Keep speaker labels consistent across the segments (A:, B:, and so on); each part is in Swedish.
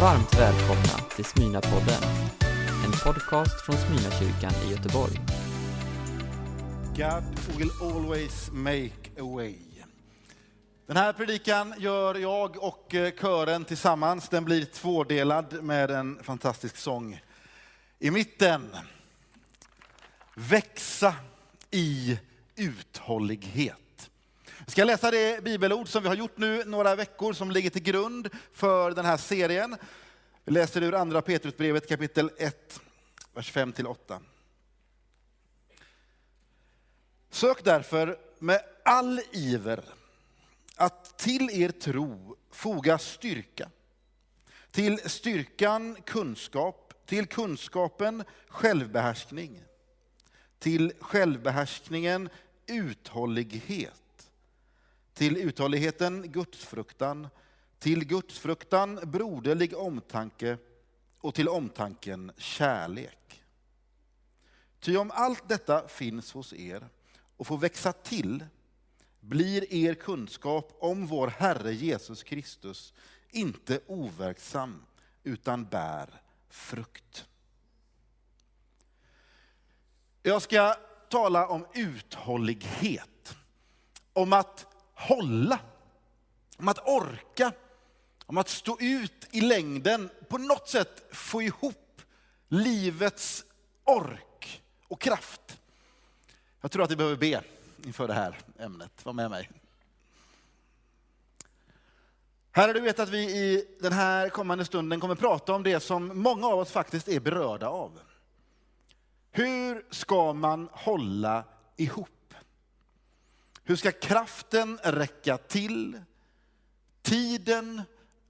A: Varmt välkomna till Smyrnapodden, en podcast från Smyrnakyrkan i Göteborg.
B: God will always make a way. Den här predikan gör jag och eh, kören tillsammans. Den blir tvådelad med en fantastisk sång i mitten. Växa i uthållighet. Vi ska läsa det bibelord som vi har gjort nu några veckor som ligger till grund för den här serien. Vi läser ur andra Petrusbrevet kapitel 1, vers 5-8. Sök därför med all iver att till er tro foga styrka, till styrkan kunskap, till kunskapen självbehärskning, till självbehärskningen uthållighet, till uthålligheten gudsfruktan, till gudsfruktan broderlig omtanke och till omtanken kärlek. Ty om allt detta finns hos er och får växa till blir er kunskap om vår Herre Jesus Kristus inte overksam utan bär frukt. Jag ska tala om uthållighet, om att hålla, om att orka, om att stå ut i längden, på något sätt få ihop livets ork och kraft. Jag tror att vi behöver be inför det här ämnet. Var med mig. Herre, du vet att vi i den här kommande stunden kommer prata om det som många av oss faktiskt är berörda av. Hur ska man hålla ihop? Hur ska kraften räcka till? Tiden,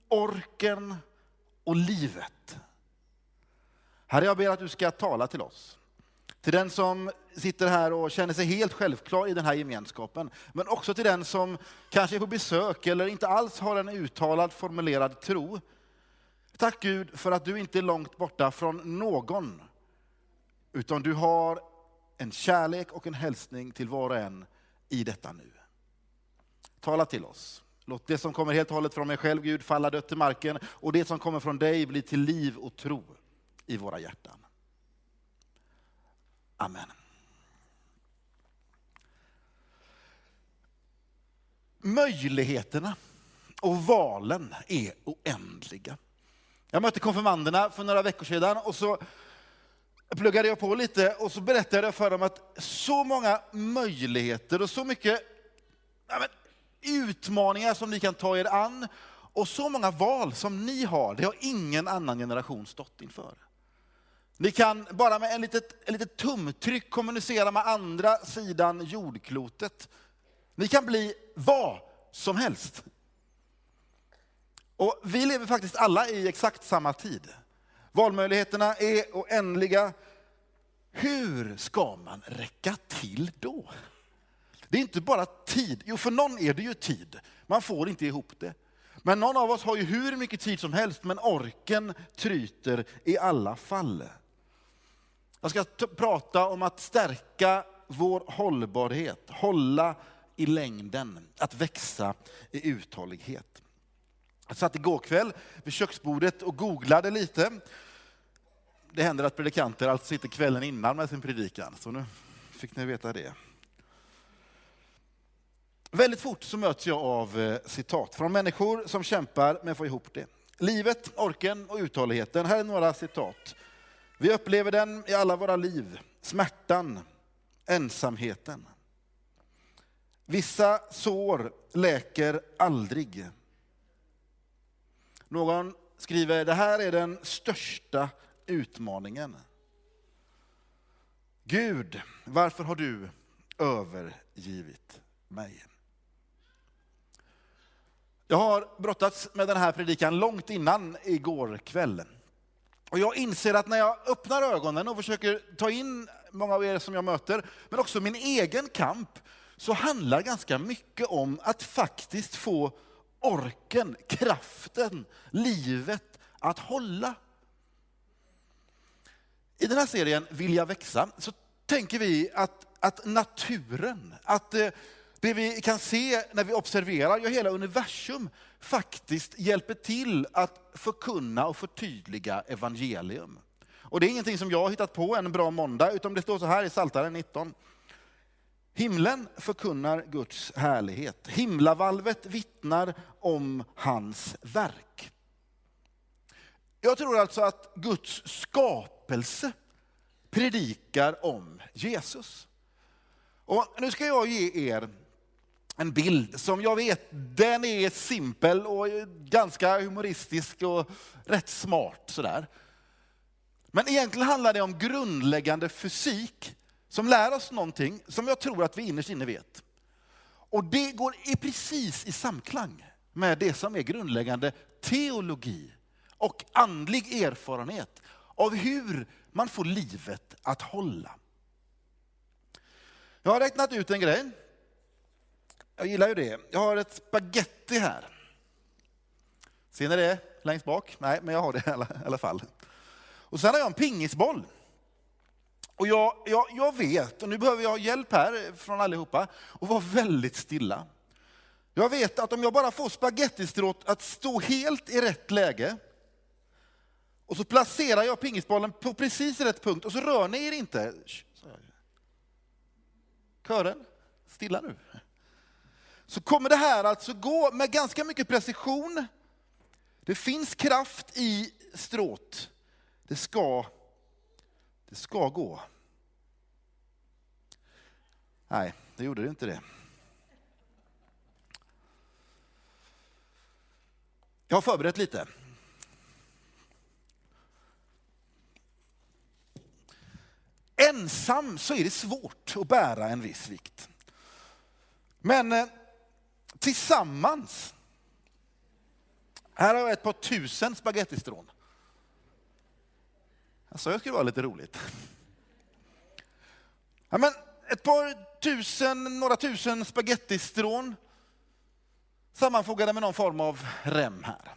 B: orken och livet. Herre, jag ber att du ska tala till oss. Till den som sitter här och känner sig helt självklar i den här gemenskapen. Men också till den som kanske är på besök eller inte alls har en uttalad formulerad tro. Tack Gud för att du inte är långt borta från någon. Utan du har en kärlek och en hälsning till var och en i detta nu. Tala till oss. Låt det som kommer helt och hållet från mig själv, Gud, falla dött till marken och det som kommer från dig bli till liv och tro i våra hjärtan. Amen. Möjligheterna och valen är oändliga. Jag mötte konfirmanderna för några veckor sedan och så pluggade jag på lite och så berättade jag för dem att så många möjligheter och så mycket ja, men, utmaningar som ni kan ta er an och så många val som ni har, det har ingen annan generation stått inför. Ni kan bara med en litet, en litet tumtryck kommunicera med andra sidan jordklotet. Ni kan bli vad som helst. Och vi lever faktiskt alla i exakt samma tid. Valmöjligheterna är oändliga. Hur ska man räcka till då? Det är inte bara tid. Jo, för någon är det ju tid. Man får inte ihop det. Men någon av oss har ju hur mycket tid som helst, men orken tryter i alla fall. Jag ska prata om att stärka vår hållbarhet, hålla i längden, att växa i uthållighet. Jag satt igår kväll vid köksbordet och googlade lite. Det händer att predikanter alltså sitter kvällen innan med sin predikan, så nu fick ni veta det. Väldigt fort så möts jag av eh, citat från människor som kämpar med att få ihop det. Livet, orken och uthålligheten. Här är några citat. Vi upplever den i alla våra liv. Smärtan, ensamheten. Vissa sår läker aldrig. Någon skriver, det här är den största utmaningen. Gud, varför har du övergivit mig? Jag har brottats med den här predikan långt innan igår kväll. Och jag inser att när jag öppnar ögonen och försöker ta in många av er som jag möter, men också min egen kamp, så handlar ganska mycket om att faktiskt få orken, kraften, livet att hålla. I den här serien Vill jag växa så tänker vi att, att naturen, att eh, det, vi kan se när vi observerar, ja hela universum faktiskt hjälper till att förkunna och förtydliga evangelium. Och det är ingenting som jag har hittat på en bra måndag, utan det står så här i Psaltaren 19. Himlen förkunnar Guds härlighet. Himlavalvet vittnar om hans verk. Jag tror alltså att Guds skapelse predikar om Jesus. Och nu ska jag ge er en bild som jag vet, den är simpel och ganska humoristisk och rätt smart sådär. Men egentligen handlar det om grundläggande fysik som lär oss någonting som jag tror att vi innerst inne vet. Och det går i precis i samklang med det som är grundläggande teologi och andlig erfarenhet av hur man får livet att hålla. Jag har räknat ut en grej. Jag gillar ju det. Jag har ett spaghetti här. Ser ni det längst bak? Nej, men jag har det i alla, i alla fall. Och sen har jag en pingisboll. Och jag, jag, jag vet, och nu behöver jag hjälp här från allihopa, och vara väldigt stilla. Jag vet att om jag bara får spagettistrået att stå helt i rätt läge, och så placerar jag pingisbollen på precis rätt punkt, och så rör ni er inte. Kören, stilla nu. Så kommer det här alltså gå med ganska mycket precision. Det finns kraft i stråt. Det ska, det ska gå. Nej, det gjorde det inte det. Jag har förberett lite. Ensam så är det svårt att bära en viss vikt. Men eh, tillsammans, här har jag ett par tusen spagettistrån. Jag sa jag skulle vara lite roligt. Ja, men ett par tusen, några tusen spagettistrån sammanfogade med någon form av rem här.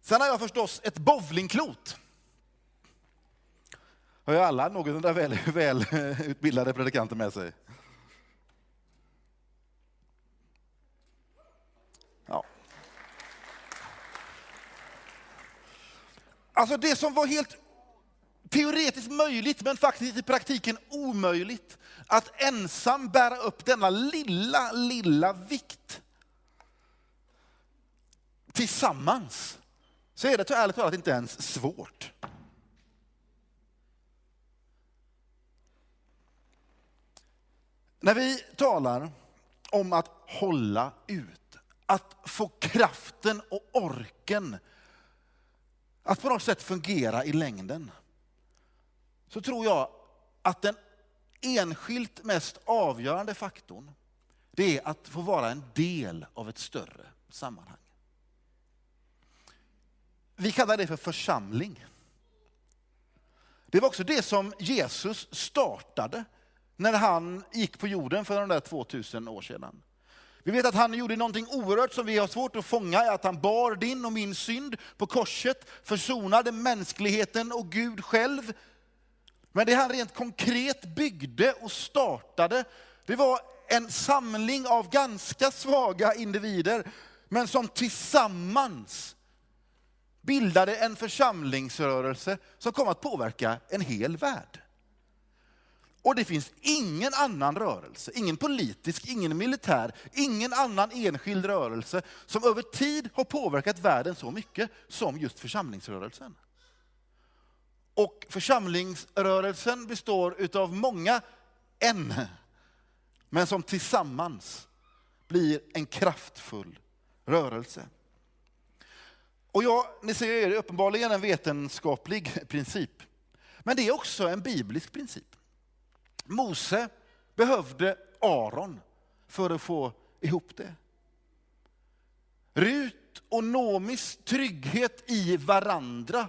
B: Sen har jag förstås ett bowlingklot. Har ju alla någorlunda väl, väl utbildade predikanter med sig. Alltså det som var helt teoretiskt möjligt, men faktiskt i praktiken omöjligt, att ensam bära upp denna lilla, lilla vikt. Tillsammans så är det ärligt talat inte ens svårt. När vi talar om att hålla ut, att få kraften och orken att på något sätt fungera i längden, så tror jag att den enskilt mest avgörande faktorn, det är att få vara en del av ett större sammanhang. Vi kallar det för församling. Det var också det som Jesus startade när han gick på jorden för de där 2000 år sedan. Vi vet att han gjorde någonting oerhört som vi har svårt att fånga, att han bar din och min synd på korset, försonade mänskligheten och Gud själv. Men det han rent konkret byggde och startade, det var en samling av ganska svaga individer, men som tillsammans bildade en församlingsrörelse som kom att påverka en hel värld. Och det finns ingen annan rörelse, ingen politisk, ingen militär, ingen annan enskild rörelse som över tid har påverkat världen så mycket som just församlingsrörelsen. Och församlingsrörelsen består av många en, men som tillsammans blir en kraftfull rörelse. Och ja, ni ser, det är uppenbarligen en vetenskaplig princip. Men det är också en biblisk princip. Mose behövde Aron för att få ihop det. Rut och Nomis trygghet i varandra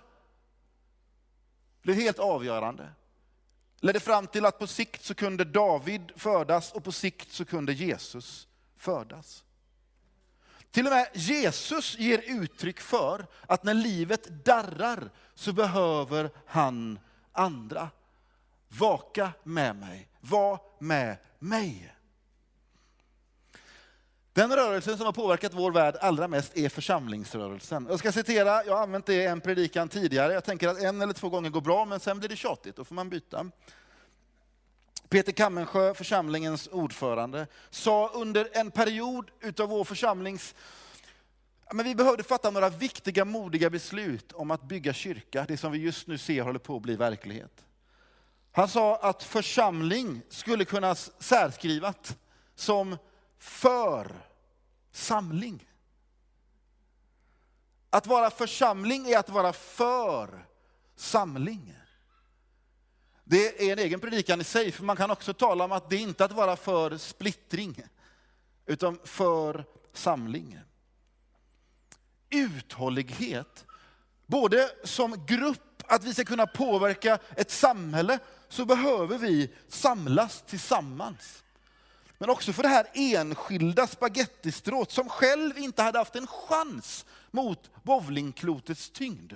B: blev helt avgörande. Ledde fram till att på sikt så kunde David födas och på sikt så kunde Jesus födas. Till och med Jesus ger uttryck för att när livet darrar så behöver han andra. Vaka med mig, var med mig. Den rörelsen som har påverkat vår värld allra mest är församlingsrörelsen. Jag ska citera, jag har använt det i en predikan tidigare. Jag tänker att en eller två gånger går bra, men sen blir det tjatigt, då får man byta. Peter Kammensjö, församlingens ordförande, sa under en period utav vår församlings men vi behövde fatta några viktiga, modiga beslut om att bygga kyrka, det som vi just nu ser håller på att bli verklighet. Han sa att församling skulle kunna särskrivat som för samling. Att vara församling är att vara för samling. Det är en egen predikan i sig, för man kan också tala om att det inte är att vara för splittring, utan för samling. Uthållighet, både som grupp, att vi ska kunna påverka ett samhälle, så behöver vi samlas tillsammans. Men också för det här enskilda spagettistrået som själv inte hade haft en chans mot bowlingklotets tyngd.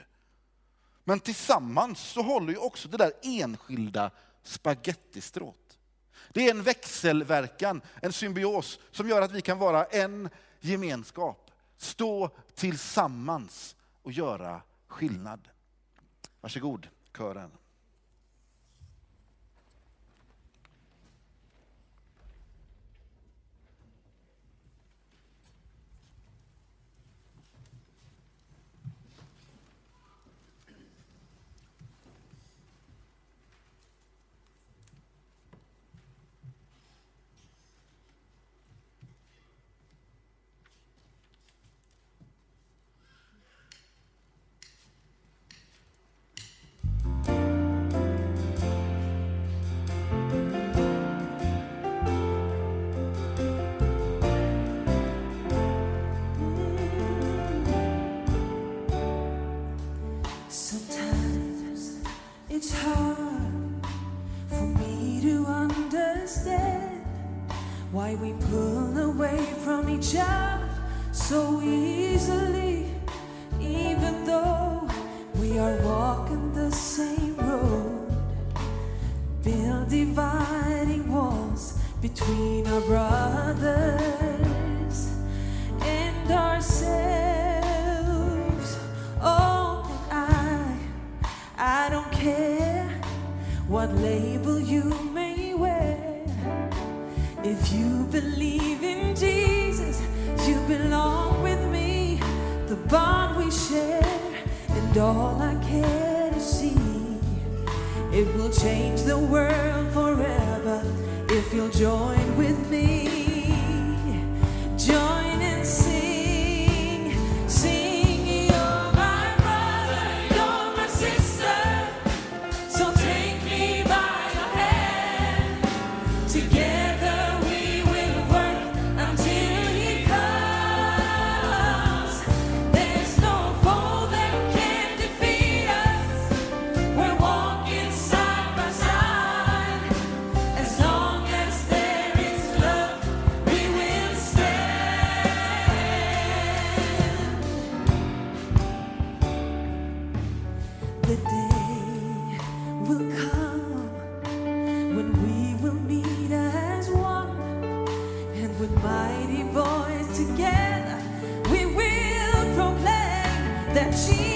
B: Men tillsammans så håller ju också det där enskilda spagettistrået. Det är en växelverkan, en symbios som gör att vi kan vara en gemenskap. Stå tillsammans och göra skillnad. Varsågod kören.
C: we pull away from each other so we And all I care to see, it will change the world forever if you'll join with me. that Jesus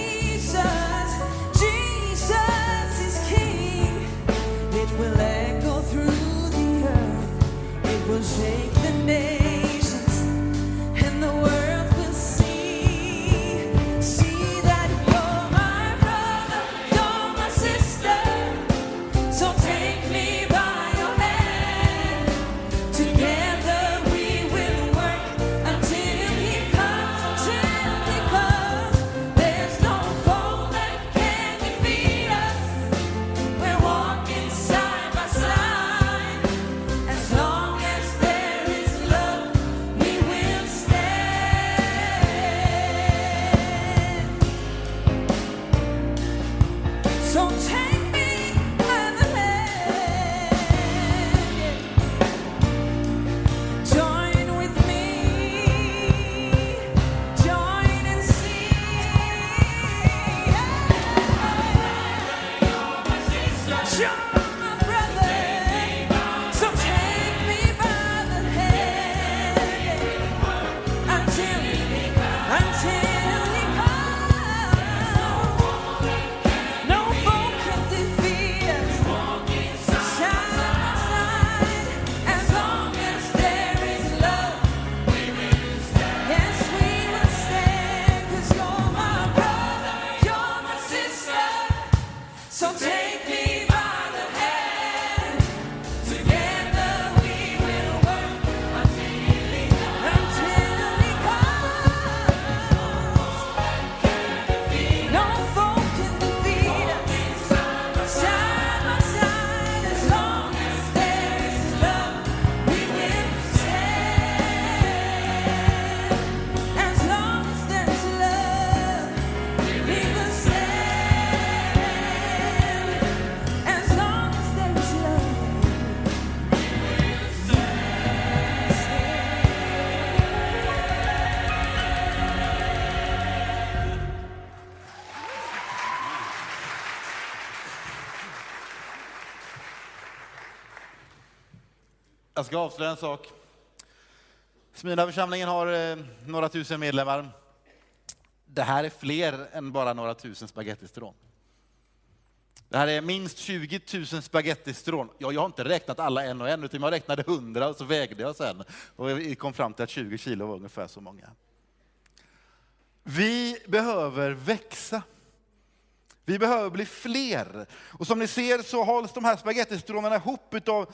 C: Yeah.
B: Jag ska avslöja en sak. Smyrnaförsamlingen har eh, några tusen medlemmar. Det här är fler än bara några tusen spagettistrån. Det här är minst 20 000 spagettistrån. Ja, jag har inte räknat alla en och en, utan jag räknade 100 och så vägde jag sen. Och vi kom fram till att 20 kilo var ungefär så många. Vi behöver växa. Vi behöver bli fler. Och som ni ser så hålls de här spagettistrånen ihop utav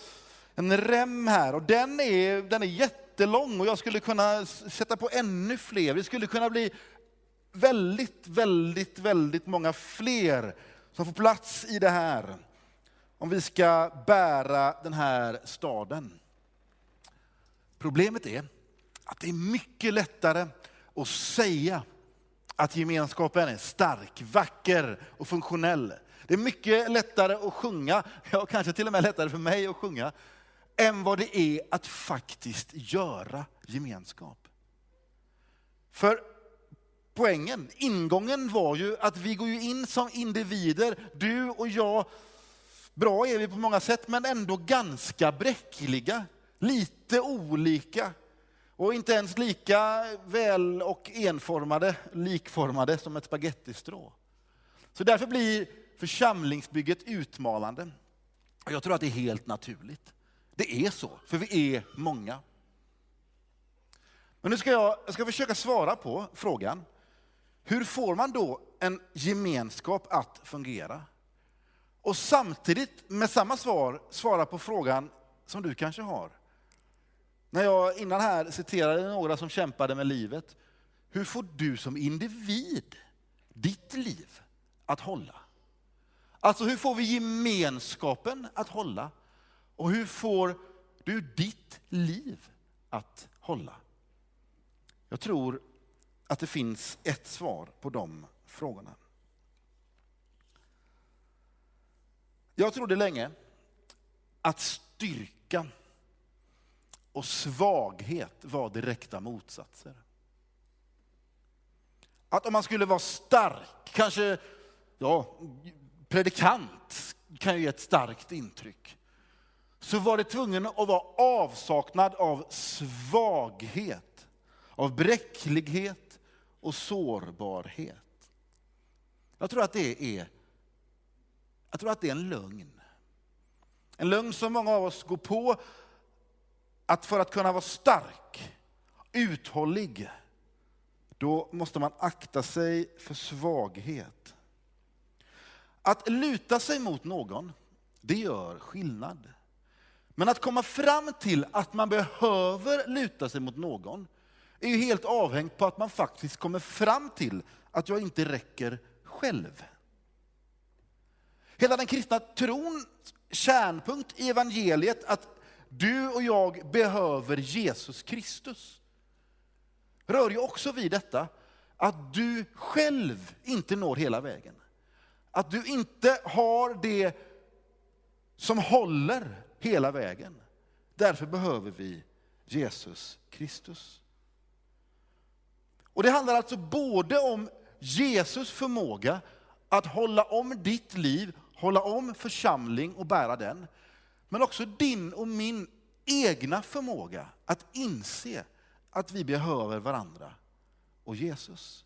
B: en rem här och den är, den är jättelång och jag skulle kunna sätta på ännu fler. Vi skulle kunna bli väldigt, väldigt, väldigt många fler som får plats i det här. Om vi ska bära den här staden. Problemet är att det är mycket lättare att säga att gemenskapen är stark, vacker och funktionell. Det är mycket lättare att sjunga, ja kanske till och med lättare för mig att sjunga, än vad det är att faktiskt göra gemenskap. För poängen, ingången var ju att vi går ju in som individer, du och jag. Bra är vi på många sätt, men ändå ganska bräckliga, lite olika. Och inte ens lika väl och enformade, likformade som ett spagettistrå. Så därför blir församlingsbygget utmanande. Och jag tror att det är helt naturligt. Det är så, för vi är många. Men nu ska jag, jag ska försöka svara på frågan. Hur får man då en gemenskap att fungera? Och samtidigt med samma svar svara på frågan som du kanske har. När jag innan här citerade några som kämpade med livet. Hur får du som individ ditt liv att hålla? Alltså hur får vi gemenskapen att hålla? Och hur får du ditt liv att hålla? Jag tror att det finns ett svar på de frågorna. Jag trodde länge att styrka och svaghet var direkta motsatser. Att om man skulle vara stark, kanske ja, predikant kan ju ge ett starkt intryck, så var det tvungen att vara avsaknad av svaghet, av bräcklighet och sårbarhet. Jag tror att det är, jag tror att det är en lögn. En lögn som många av oss går på att för att kunna vara stark, uthållig, då måste man akta sig för svaghet. Att luta sig mot någon, det gör skillnad. Men att komma fram till att man behöver luta sig mot någon är ju helt avhängigt på att man faktiskt kommer fram till att jag inte räcker själv. Hela den kristna trons kärnpunkt i evangeliet, att du och jag behöver Jesus Kristus. Rör ju också vid detta att du själv inte når hela vägen. Att du inte har det som håller hela vägen. Därför behöver vi Jesus Kristus. Och Det handlar alltså både om Jesus förmåga att hålla om ditt liv, hålla om församling och bära den. Men också din och min egna förmåga att inse att vi behöver varandra och Jesus.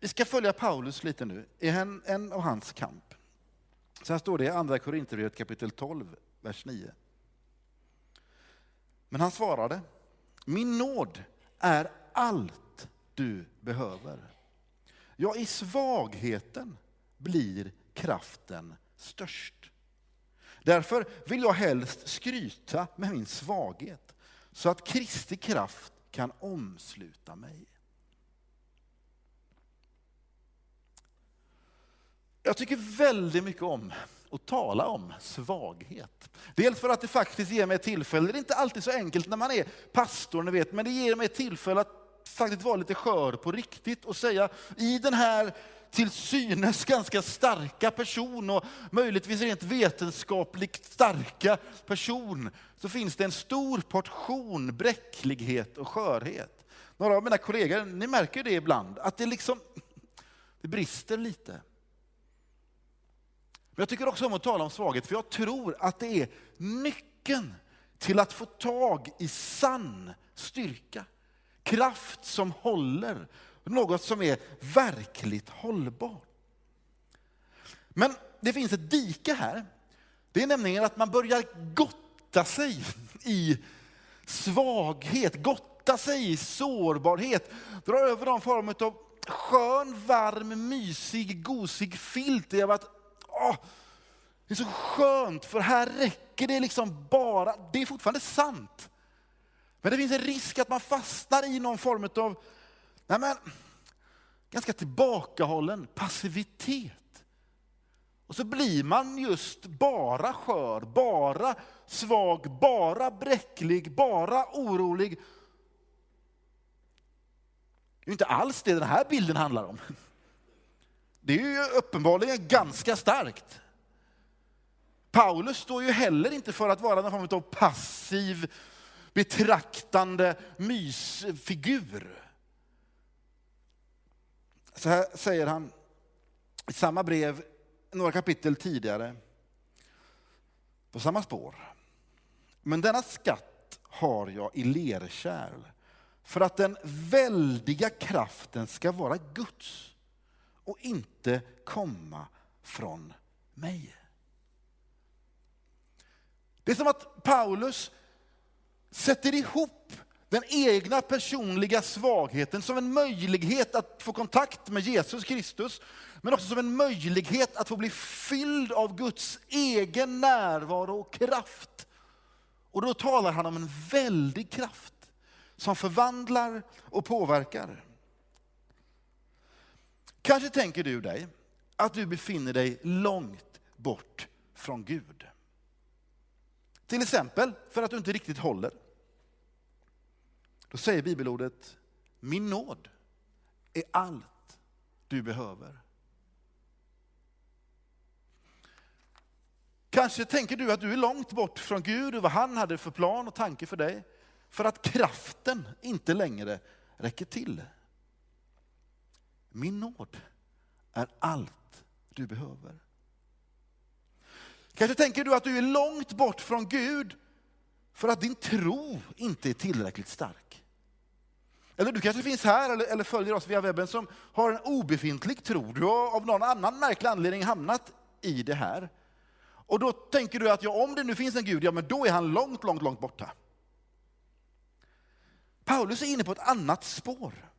B: Vi ska följa Paulus lite nu, i en, en och hans kamp. Så här står det i Andra Korinthierbrevet kapitel 12, vers 9. Men han svarade, min nåd är allt du behöver. Ja, i svagheten blir kraften störst. Därför vill jag helst skryta med min svaghet så att Kristi kraft kan omsluta mig. Jag tycker väldigt mycket om att tala om svaghet. Dels för att det faktiskt ger mig ett tillfälle, det är inte alltid så enkelt när man är pastor, ni vet, men det ger mig ett tillfälle att faktiskt vara lite skör på riktigt och säga i den här till synes ganska starka person och möjligtvis rent vetenskapligt starka person så finns det en stor portion bräcklighet och skörhet. Några av mina kollegor, ni märker det ibland, att det liksom det brister lite. Men jag tycker också om att tala om svaghet, för jag tror att det är nyckeln till att få tag i sann styrka. Kraft som håller, något som är verkligt hållbart. Men det finns ett dike här. Det är nämligen att man börjar gotta sig i svaghet, gotta sig i sårbarhet, dra över någon form av skön, varm, mysig, gosig filt av att åh, det är så skönt för här räcker det liksom bara, det är fortfarande sant. Men det finns en risk att man fastnar i någon form av nej men, ganska tillbakahållen passivitet. Och så blir man just bara skör, bara svag, bara bräcklig, bara orolig. Det är inte alls det den här bilden handlar om. Det är ju uppenbarligen ganska starkt. Paulus står ju heller inte för att vara någon form av passiv, betraktande mysfigur. Så här säger han i samma brev, några kapitel tidigare, på samma spår. Men denna skatt har jag i lerkärl för att den väldiga kraften ska vara Guds och inte komma från mig. Det är som att Paulus sätter ihop den egna personliga svagheten som en möjlighet att få kontakt med Jesus Kristus, men också som en möjlighet att få bli fylld av Guds egen närvaro och kraft. Och då talar han om en väldig kraft som förvandlar och påverkar. Kanske tänker du dig att du befinner dig långt bort från Gud. Till exempel för att du inte riktigt håller. Då säger bibelordet, min nåd är allt du behöver. Kanske tänker du att du är långt bort från Gud och vad han hade för plan och tanke för dig. För att kraften inte längre räcker till. Min nåd är allt du behöver. Kanske tänker du att du är långt bort från Gud för att din tro inte är tillräckligt stark. Eller du kanske finns här eller, eller följer oss via webben som har en obefintlig tro. Du har av någon annan märklig anledning hamnat i det här. Och då tänker du att ja, om det nu finns en Gud, ja men då är han långt, långt, långt borta. Paulus är inne på ett annat spår.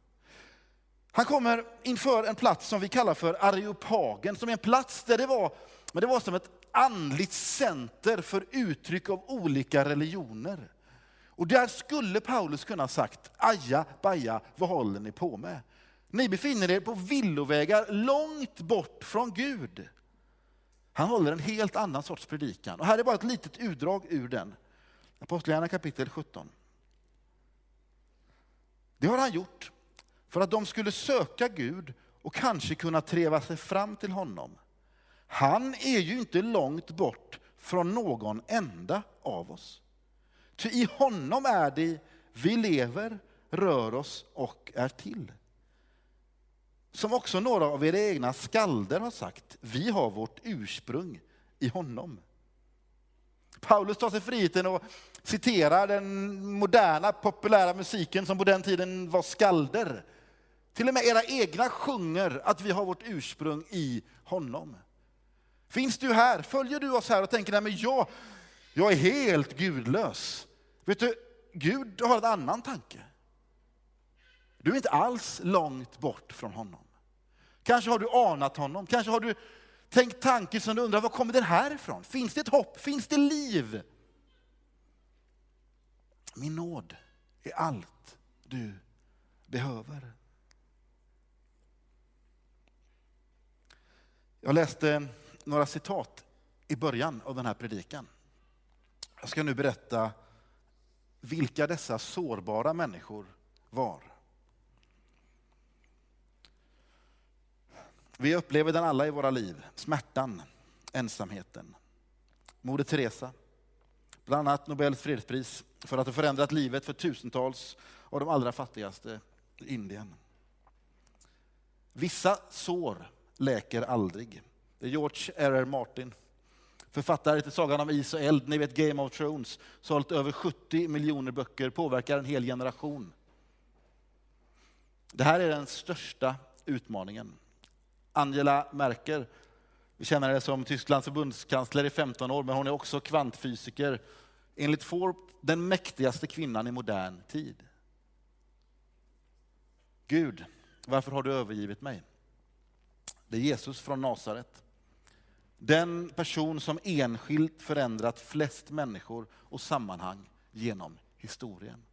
B: Han kommer inför en plats som vi kallar för Areopagen, som är en plats där det var, men det var som ett andligt center för uttryck av olika religioner. Och där skulle Paulus kunna ha sagt, aja, baja, vad håller ni på med? Ni befinner er på villovägar långt bort från Gud. Han håller en helt annan sorts predikan. Och här är bara ett litet utdrag ur den. Apostlagärningarna kapitel 17. Det har han gjort för att de skulle söka Gud och kanske kunna treva sig fram till honom. Han är ju inte långt bort från någon enda av oss. Ty i honom är det vi lever, rör oss och är till. Som också några av era egna skalder har sagt, vi har vårt ursprung i honom. Paulus tar sig friheten och citerar den moderna populära musiken som på den tiden var skalder. Till och med era egna sjunger att vi har vårt ursprung i honom. Finns du här, följer du oss här och tänker, nej men jag, jag är helt gudlös. Vet du, Gud har en annan tanke. Du är inte alls långt bort från honom. Kanske har du anat honom, kanske har du tänkt tanken som du undrar, var kommer den här ifrån? Finns det ett hopp? Finns det liv? Min nåd är allt du behöver. Jag läste några citat i början av den här predikan. Jag ska nu berätta vilka dessa sårbara människor var. Vi upplever den alla i våra liv. Smärtan, ensamheten. Moder Teresa, bland annat Nobels fredspris för att ha förändrat livet för tusentals av de allra fattigaste i Indien. Vissa sår läker aldrig. Det är George R.R. Martin. Författare till Sagan om is och eld, ni vet Game of Thrones. Sålt över 70 miljoner böcker, påverkar en hel generation. Det här är den största utmaningen. Angela Merkel, vi känner henne som Tysklands förbundskansler i 15 år, men hon är också kvantfysiker. Enligt Forbes den mäktigaste kvinnan i modern tid. Gud, varför har du övergivit mig? Det är Jesus från Nasaret. Den person som enskilt förändrat flest människor och sammanhang genom historien.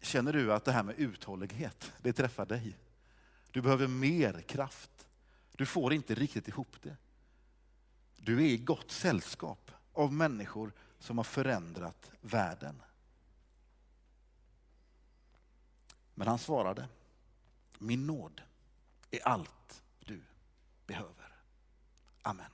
B: Känner du att det här med uthållighet, det träffar dig? Du behöver mer kraft. Du får inte riktigt ihop det. Du är i gott sällskap av människor som har förändrat världen. Men han svarade, min nåd är allt du behöver. Amen.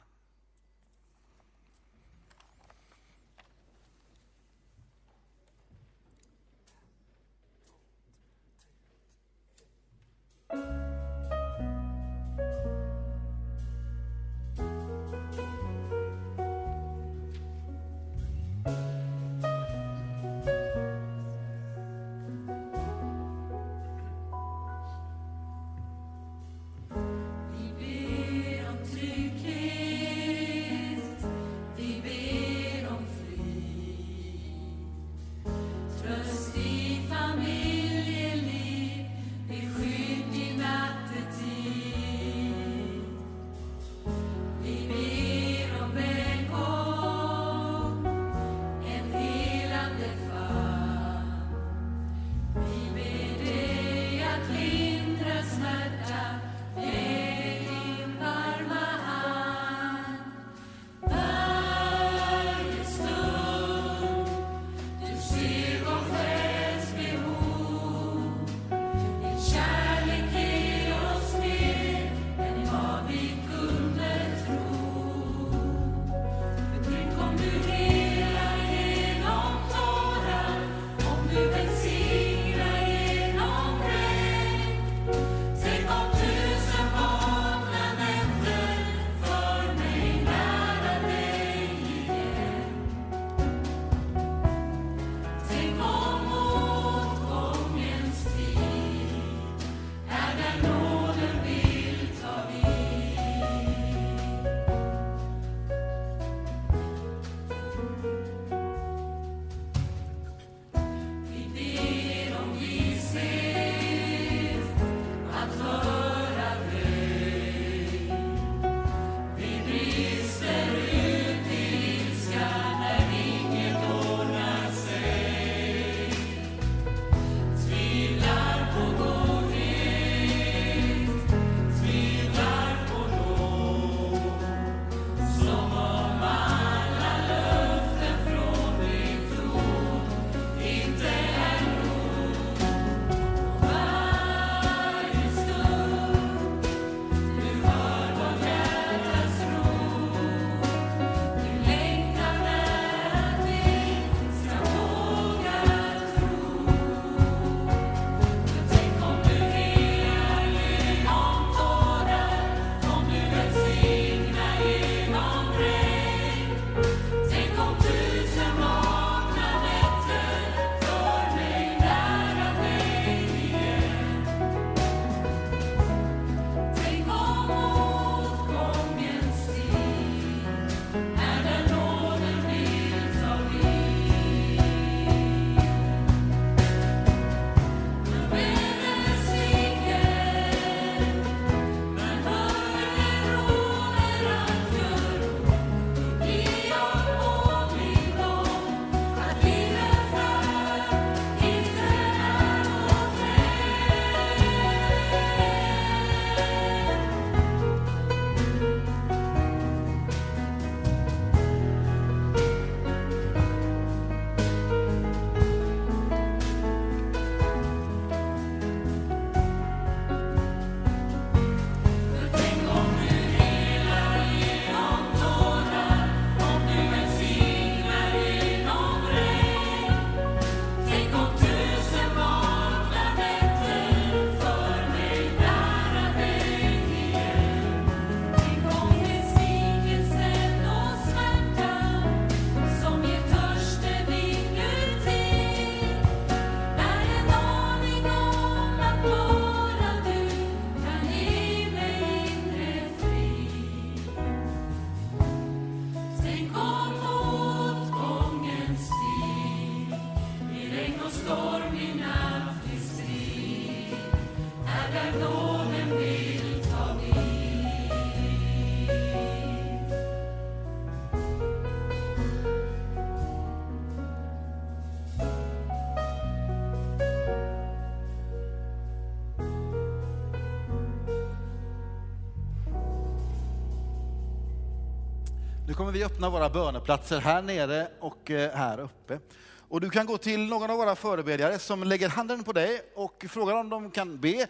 B: kommer vi öppna våra böneplatser här nere och eh, här uppe. Och du kan gå till någon av våra förebedjare som lägger handen på dig och frågar om de kan be.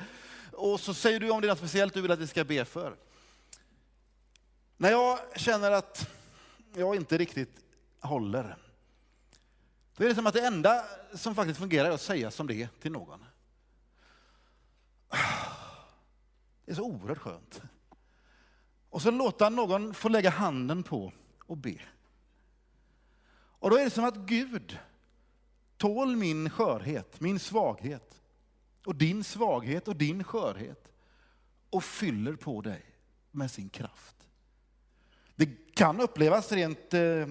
B: Och så säger du om det är något speciellt du vill att vi ska be för. När jag känner att jag inte riktigt håller, då är det som att det enda som faktiskt fungerar är att säga som det är till någon. Det är så oerhört skönt. Och så låta någon få lägga handen på och be. Och då är det som att Gud tål min skörhet, min svaghet och din svaghet och din skörhet och fyller på dig med sin kraft. Det kan upplevas rent eh,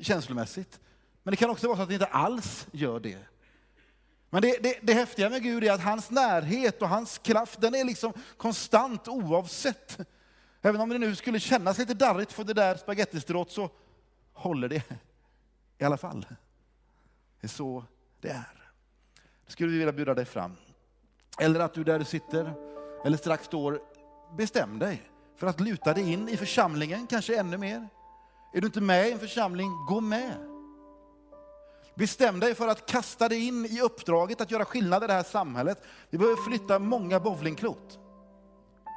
B: känslomässigt, men det kan också vara så att det inte alls gör det. Men det, det, det häftiga med Gud är att hans närhet och hans kraft, den är liksom konstant oavsett Även om det nu skulle kännas lite darrigt för det där spagettistrået så håller det i alla fall. Det är så det är. Det Skulle vi vilja bjuda dig fram. Eller att du där du sitter, eller strax står, bestäm dig för att luta dig in i församlingen, kanske ännu mer. Är du inte med i en församling, gå med. Bestäm dig för att kasta dig in i uppdraget att göra skillnad i det här samhället. Vi behöver flytta många bowlingklot.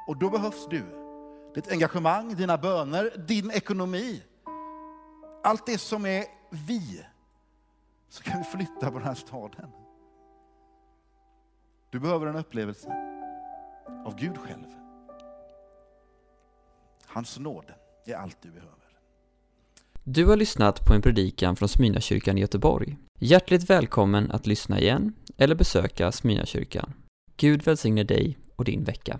B: Och då behövs du ditt engagemang, dina böner, din ekonomi. Allt det som är vi, så kan vi flytta på den här staden. Du behöver en upplevelse av Gud själv. Hans nåd är allt du behöver.
A: Du har lyssnat på en predikan från Smyrnakyrkan i Göteborg. Hjärtligt välkommen att lyssna igen eller besöka Smyrnakyrkan. Gud välsigne dig och din vecka.